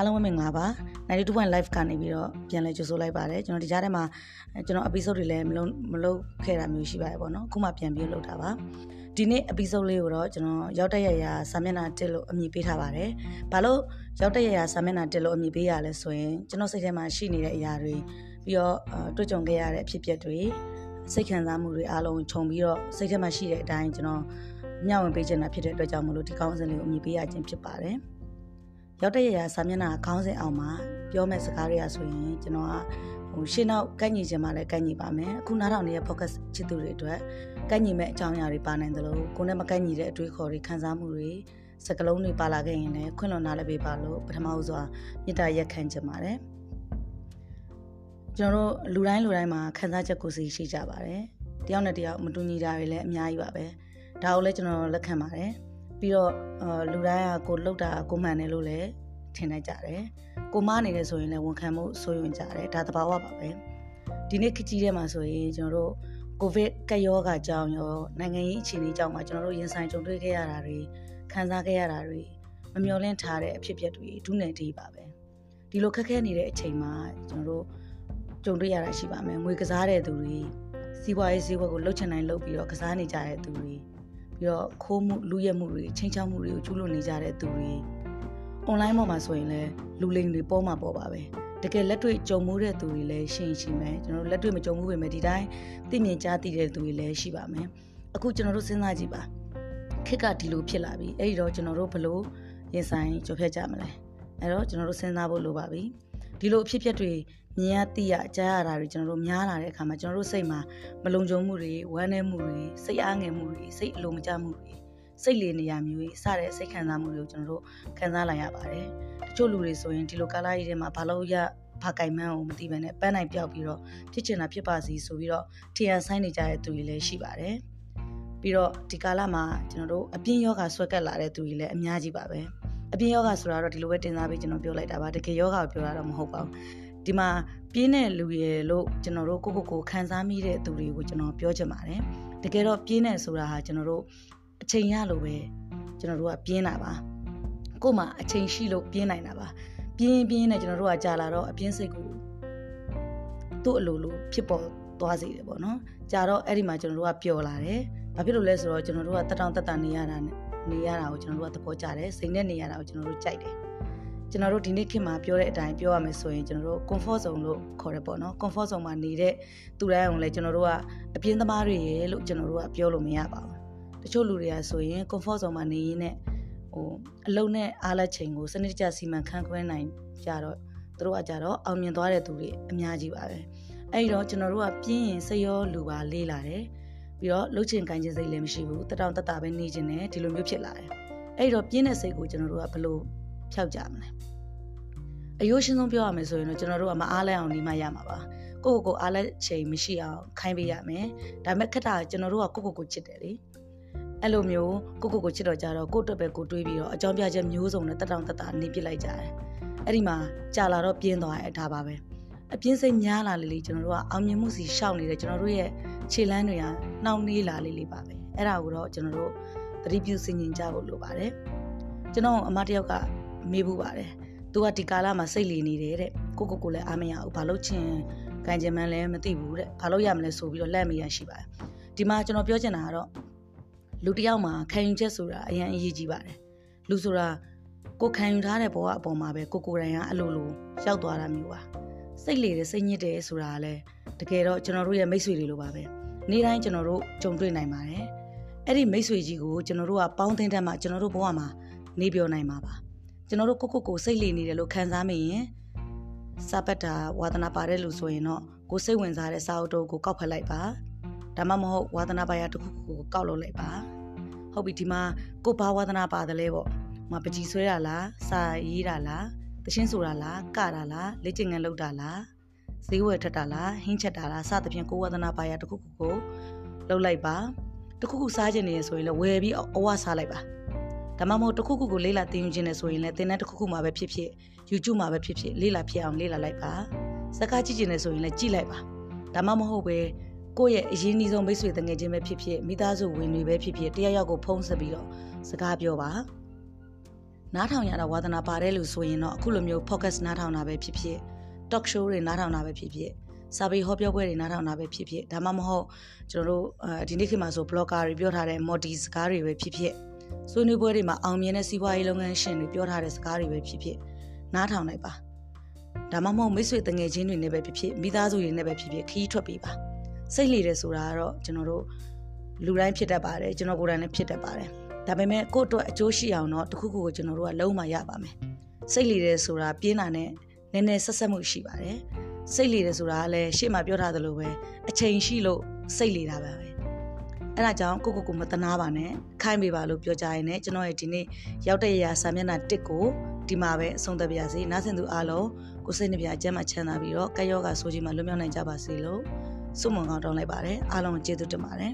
အားလုံးပဲမင်္ဂလာပါ92 live ကနေပြီးတော့ပြန်လဲကြိုဆိုလိုက်ပါတယ်ကျွန်တော်ဒီကြားထဲမှာကျွန်တော် episode တွေလည်းမလုပ်မလုပ်ခဲ့တာမျိုးရှိပါတယ်ပေါ့နော်အခုမှပြန်ပြီးလုပ်တာပါဒီနေ့ episode လေးကိုတော့ကျွန်တော်ရောက်တဲ့ရရစာမျက်နှာတက်လို့အမည်ပေးထားပါတယ်ဘာလို့ရောက်တဲ့ရရစာမျက်နှာတက်လို့အမည်ပေးရလဲဆိုရင်ကျွန်တော်စိတ်ထဲမှာရှိနေတဲ့အရာတွေပြီးတော့တွေ့ကြုံခဲ့ရတဲ့အဖြစ်အပျက်တွေစိတ်ခံစားမှုတွေအားလုံးခြုံပြီးတော့စိတ်ထဲမှာရှိတဲ့အတိုင်းကျွန်တော်မျှဝေပေးချင်တာဖြစ်တဲ့အတွက်ကြောင့်မလို့ဒီကောင်းစင်လေးကိုအမည်ပေးရခြင်းဖြစ်ပါတယ်။ ရောက်တဲ့ရရစာမျက်နှာခေါင်းစဉ်အောင်မှာပြောမဲ့စကားတွေကဆိုရင်ကျွန်တော်ကဟိုရှင်းနောက်ကန့်ညီခြင်းမှလည်းကန့်ညီပါမယ်အခုနားထောင်နေတဲ့ focus ချစ်သူတွေအတွက်ကန့်ညီမဲ့အကြောင်းအရာတွေပါနိုင်တယ်လို့ကိုယ်နဲ့မကန့်ညီတဲ့အတွေးခေါ်တွေခံစားမှုတွေစကလုံးတွေပါလာခဲ့ရင်လည်းခွင့်လွန်နာလည်းပေးပါလို့ပထမဦးစွာမေတ္တာရက်ခံချင်ပါတယ်ကျွန်တော်တို့လူတိုင်းလူတိုင်းမှာခံစားချက်ကိုယ်စီရှိကြပါတယ်တယောက်နဲ့တယောက်မတူညီတာတွေလည်းအများကြီးပါပဲဒါကိုလည်းကျွန်တော်လက်ခံပါတယ် ပြီးတော့လူတိုင်းကကိုလှုပ်တာကိုမှန်တယ်လို့လည်းထင်နိုင်ကြတယ်ကိုမနေတယ်ဆိုရင်လည်းဝန်ခံမှုစိုးရွံ့ကြတယ်ဒါသဘာဝပါပဲဒီနေ့ခကြီးထဲမှာဆိုရင်ကျွန်တော်တို့ကိုဗစ်ကပ်ရောဂါကြောင့်ရောနိုင်ငံရေးအခြေအနေကြောင့်မှကျွန်တော်တို့ရင်ဆိုင်ကြုံတွေ့ခဲ့ရတာတွေခံစားခဲ့ရတာတွေမမျှော်လင့်ထားတဲ့အဖြစ်အပျက်တွေဒုနယ်တီးပါပဲဒီလိုခက်ခဲနေတဲ့အချိန်မှာကျွန်တော်တို့ကြုံတွေ့ရတာရှိပါမယ်ငွေကစားတဲ့သူတွေစီးပွားရေးဈေးဘက်ကိုလှုပ်ချင်တိုင်းလှုပ်ပြီးတော့ကစားနေကြတဲ့သူတွေ ပြီးတော့ခိုးမှုလူရက်မှုတွေချင်းချောက်မှုတွေကိုကျူးလွန်နေကြတဲ့သူတွေ online ပေါ်မှာဆိုရင်လည်းလူလိမ်တွေပေါ်မှာပေါ်ပါပဲတကယ်လက်တွေ့ကြုံမှုတဲ့သူတွေလည်းရှိရင်ရှိမယ်ကျွန်တော်တို့လက်တွေ့မကြုံမှုပဲမယ်ဒီတိုင်းသိမြင်ကြားသိတဲ့သူတွေလည်းရှိပါမယ်အခုကျွန်တော်တို့စဉ်းစားကြည့်ပါခက်ကဒီလိုဖြစ်လာပြီအဲ့ဒီတော့ကျွန်တော်တို့ဘလို့ရင်ဆိုင်ကြော်ဖြတ်ကြမလဲအဲ့တော့ကျွန်တော်တို့စဉ်းစားဖို့လိုပါပြီ ဒီလိုအဖြစ်အပျက်တွေမြင်ရသိရကြားရတာတွေကျွန်တော်တို့များလာတဲ့အခါမှာကျွန်တော်တို့စိတ်မှာမလုံခြုံမှုတွေဝမ်းနည်းမှုတွေစိတ်အားငယ်မှုတွေစိတ်အလိုမကျမှုတွေစိတ်လေနေရမျိုးကြီးစတဲ့စိတ်ခံစားမှုတွေကိုကျွန်တော်တို့ခံစားလာရပါတယ်တချို့လူတွေဆိုရင်ဒီလိုကာလကြီးထဲမှာဘာလို့ရဘာကင်မန်းကိုမသိဘဲနဲ့ပန်းနိုင်ပြောက်ပြီးတော့ဖြစ်ချင်တာဖြစ်ပါစီဆိုပြီးတော့ထီယန်ဆိုင်နေကြတဲ့သူတွေလည်းရှိပါတယ်ပြီးတော့ဒီကာလမှာကျွန်တော်တို့အပြင်းယောဂဆွဲကပ်လာတဲ့သူတွေလည်းအများကြီးပါပဲ အပြင်းယောဂဆိုတာတော့ဒီလိုပဲတင်စားပြီးကျွန်တော်ပြောလိုက်တာပါတကယ်ယောဂကိုပြောတာတော့မဟုတ်ပါဘူးဒီမှာပြင်းတဲ့လူရယ်လို့ကျွန်တော်တို့ကိုကိုကိုခံစားမိတဲ့သူတွေကိုကျွန်တော်ပြောချင်ပါတယ်တကယ်တော့ပြင်းတယ်ဆိုတာဟာကျွန်တော်တို့အချိန်ရလို့ပဲကျွန်တော်တို့ကပြင်းတာပါကို့မှာအချိန်ရှိလို့ပြင်းနိုင်တာပါပြင်းပြင်းနဲ့ကျွန်တော်တို့ကကြာလာတော့အပြင်းစိတ်ကိုသူ့အလိုလိုဖြစ်ပေါ်သွားစေတယ်ပေါ့နော်ကြာတော့အဲ့ဒီမှာကျွန်တော်တို့ကပျော်လာတယ်ဘာဖြစ်လို့လဲဆိုတော့ကျွန်တော်တို့ကတက်တောင့်တက်တာနေရတာ နေရတာကိုကျွန်တော်တို့ကသဘောကျတယ်စိတ်နဲ့နေရတာကိုကျွန်တော်တို့ကြိုက်တယ်ကျွန်တော်တို့ဒီနေ့ခေတ်မှာပြောတဲ့အတိုင်းပြောရမယ်ဆိုရင်ကျွန်တော်တို့ comfort zone လို့ခေါ်တယ်ပေါ့နော် comfort zone မှာနေတဲ့သူတိုင်းအောင်လဲကျွန်တော်တို့ကအပြင်းသမားတွေရေလို့ကျွန်တော်တို့ကပြောလို့မရပါဘူးတချို့လူတွေကဆိုရင် comfort zone မှာနေရင်းနဲ့ဟိုအလုံးနဲ့အားလက်ချိန်ကိုစနစ်တကျစီမံခန့်ခွဲနိုင်ကြတော့သူတို့ကကြတော့အောင်မြင်သွားတဲ့သူတွေအများကြီးပါပဲအဲ့တော့ကျွန်တော်တို့ကပြင်းရင်စိတ်ရောလူပါလေးလာတယ် ပြီးတော့လှုပ်ချင်ကိုင်းချင်စိတ်လည်းမရှိဘူးတတောင်တတပဲနေချင်တယ်ဒီလိုမျိုးဖြစ်လာတယ်အဲ့တော့ပြင်းတဲ့စိတ်ကိုကျွန်တော်တို့ကဘလို့ဖျောက်ကြမလဲအယိုးရှင်းဆုံးပြောရမယ်ဆိုရင်တော့ကျွန်တော်တို့ကမအားလဲအောင်နေမှရမှာပါကိုကိုကိုအားလက်ချိန်မရှိအောင်ခိုင်းပေးရမယ်ဒါပေမဲ့ခက်တာကျွန်တော်တို့ကကိုကိုကိုချစ်တယ်လေအဲ့လိုမျိုးကိုကိုကိုချစ်တော့ကြတော့ကိုအတွက်ပဲကိုတွေးပြီးတော့အကြောင်းပြချက်မျိုးစုံနဲ့တက်တောင်တက်တာနေပြစ်လိုက်ကြတယ်အဲ့ဒီမှာကြာလာတော့ပြင်းသွားရဲ့ဒါပါပဲအပြင်းစိတ်များလာလေလေကျွန်တော်တို့ကအောင်မြင်မှုစီရှောက်နေတဲ့ကျွန်တော်တို့ရဲ့ ခြေလမ်းတွေကနှောင့်နှေးလာလေလေပါပဲအဲ့ဒါကိုတော့ကျွန်တော်တို့သတိပြုစဉ်းကျင်ကြဖို့လိုပါတယ်ကျွန်တော်အမတယောက်ကမေးဘူးပါတယ်သူကဒီကာလမှာစိတ်လီနေတယ်တဲ့ကိုကိုကိုလည်းအားမရဘူးဘာလို့ချင်ကန်ချင်မှန်းလည်းမသိဘူးတဲ့ဘာလို့ရမလဲဆိုပြီးတော့လက်မရရှိပါတယ်ဒီမှာကျွန်တော်ပြောချင်တာကတော့လူတယောက်မှာခံယူချက်ဆိုတာအရင်အရေးကြီးပါတယ်လူဆိုတာကိုခံယူထားတဲ့ဘဝအပေါ်မှာပဲကိုကိုယ်တိုင်ကအလိုလိုရောက်သွားတာမျိုးပါ စိတ်လေတယ်စိတ်ညစ်တယ်ဆိုတာကလည်းတကယ်တော့ကျွန်တော်တို့ရဲ့မိတ်ဆွေတွေလိုပါပဲနေ့တိုင်းကျွန်တော်တို့ကြုံတွေ့နိုင်ပါတယ်အဲ့ဒီမိတ်ဆွေကြီးကိုကျွန်တော်တို့ကပေါင်းသင်းတဲ့မှာကျွန်တော်တို့ဘဝမှာနေပြောနိုင်မှာပါကျွန်တော်တို့ကိုကိုကိုစိတ်လေနေတယ်လို့ခံစားမိရင်စာပတ်တာဝါသနာပါတဲ့လူဆိုရင်တော့ကိုစိတ်ဝင်စားတဲ့စာအုပ်တုပ်ကိုကောက်ဖက်လိုက်ပါဒါမှမဟုတ်ဝါသနာပါရတစ်ခုခုကိုကောက်လုပ်လိုက်ပါဟုတ်ပြီဒီမှာကိုဘာဝါသနာပါတယ်လဲပေါ့မပကြီးဆွဲတာလားစာရေးတာလား တချင်းဆိုတာလားကတာလားလက်ကျင်ငန်းလုပ်တာလားဈေးဝယ်ထက်တာလားဟင်းချက်တာလားစသဖြင့်ကိုဝါသနာပါရတစ်ခုခုကိုလုပ်လိုက်ပါတစ်ခုခုစားခြင်းနေရဆိုရင်လည်းဝယ်ပြီးအဝစားလိုက်ပါဒါမှမဟုတ်တစ်ခုခုကိုလေးလာသင်ယူခြင်းနဲ့ဆိုရင်လည်းသင်တန်းတစ်ခုခုမှာပဲဖြစ်ဖြစ် YouTube မှာပဲဖြစ်ဖြစ်လေးလာဖြစ်အောင်လေးလာလိုက်ပါစကားကြည့်ခြင်းနဲ့ဆိုရင်လည်းကြည့်လိုက်ပါဒါမှမဟုတ်ပဲကိုယ့်ရဲ့အရင်းနှီးဆုံးမိတ်ဆွေတငယ်ချင်းပဲဖြစ်ဖြစ်မိသားစုဝင်တွေပဲဖြစ်ဖြစ်တယောက်ယောက်ကိုဖုံးဆက်ပြီးတော့စကားပြောပါ နားထောင်ရတာဝါသနာပါတယ်လို့ဆိုရင်တော့အခုလိုမျိုး focus နားထောင်တာပဲဖြစ်ဖြစ် talk show တွေနားထောင်တာပဲဖြစ်ဖြစ်စာပေဟောပြောပွဲတွေနားထောင်တာပဲဖြစ်ဖြစ်ဒါမှမဟုတ်ကျွန်တော်တို့အဲဒီနေ့ခေတ်မှာဆို blogger တွေပြောထားတဲ့ model စကားတွေပဲဖြစ်ဖြစ်ဆွေးနွေးပွဲတွေမှာအောင်မြင်တဲ့စီးပွားရေးလုပ်ငန်းရှင်တွေပြောထားတဲ့စကားတွေပဲဖြစ်ဖြစ်နားထောင်လိုက်ပါဒါမှမဟုတ်မိတ်ဆွေတငယ်ချင်းတွေနဲ့ပဲဖြစ်ဖြစ်မိသားစုတွေနဲ့ပဲဖြစ်ဖြစ်ခီးထွက်ပြီးပါစိတ်လေတယ်ဆိုတာကတော့ကျွန်တော်တို့လူတိုင်းဖြစ်တတ်ပါတယ်ကျွန်တော်ကိုယ်တိုင်လည်းဖြစ်တတ်ပါတယ် ဒါပေမဲ့ကိုယ့်အတွက်အကျိုးရှိအောင်တော့တခုခုကိုကျွန်တော်တို့ကလုံးမရပါမယ်စိတ်လေတယ်ဆိုတာပြင်းတာနဲ့နည်းနည်းဆက်ဆက်မှုရှိပါတယ်စိတ်လေတယ်ဆိုတာကလည်းရှေ့မှာပြောထားသလိုပဲအချိန်ရှိလို့စိတ်လေတာပဲအဲ့ဒါကြောင့်ကိုကိုကိုမတနာပါနဲ့ခိုင်းပေးပါလို့ပြောကြရင်လည်းကျွန်တော်ရဲ့ဒီနေ့ရောက်တဲ့ရာစာမျက်နှာ1ကိုဒီမှာပဲအဆုံးသတ်ပါရစေနားဆင်သူအားလုံးကိုစိတ်နှပြအကျမ်းမှချမ်းသာပြီးတော့ကယောဂဆိုကြီးမှလွတ်မြောက်နိုင်ကြပါစေလို့ဆုမွန်ကောင်းတောင်းလိုက်ပါတယ်အားလုံးကျေးဇူးတင်ပါတယ်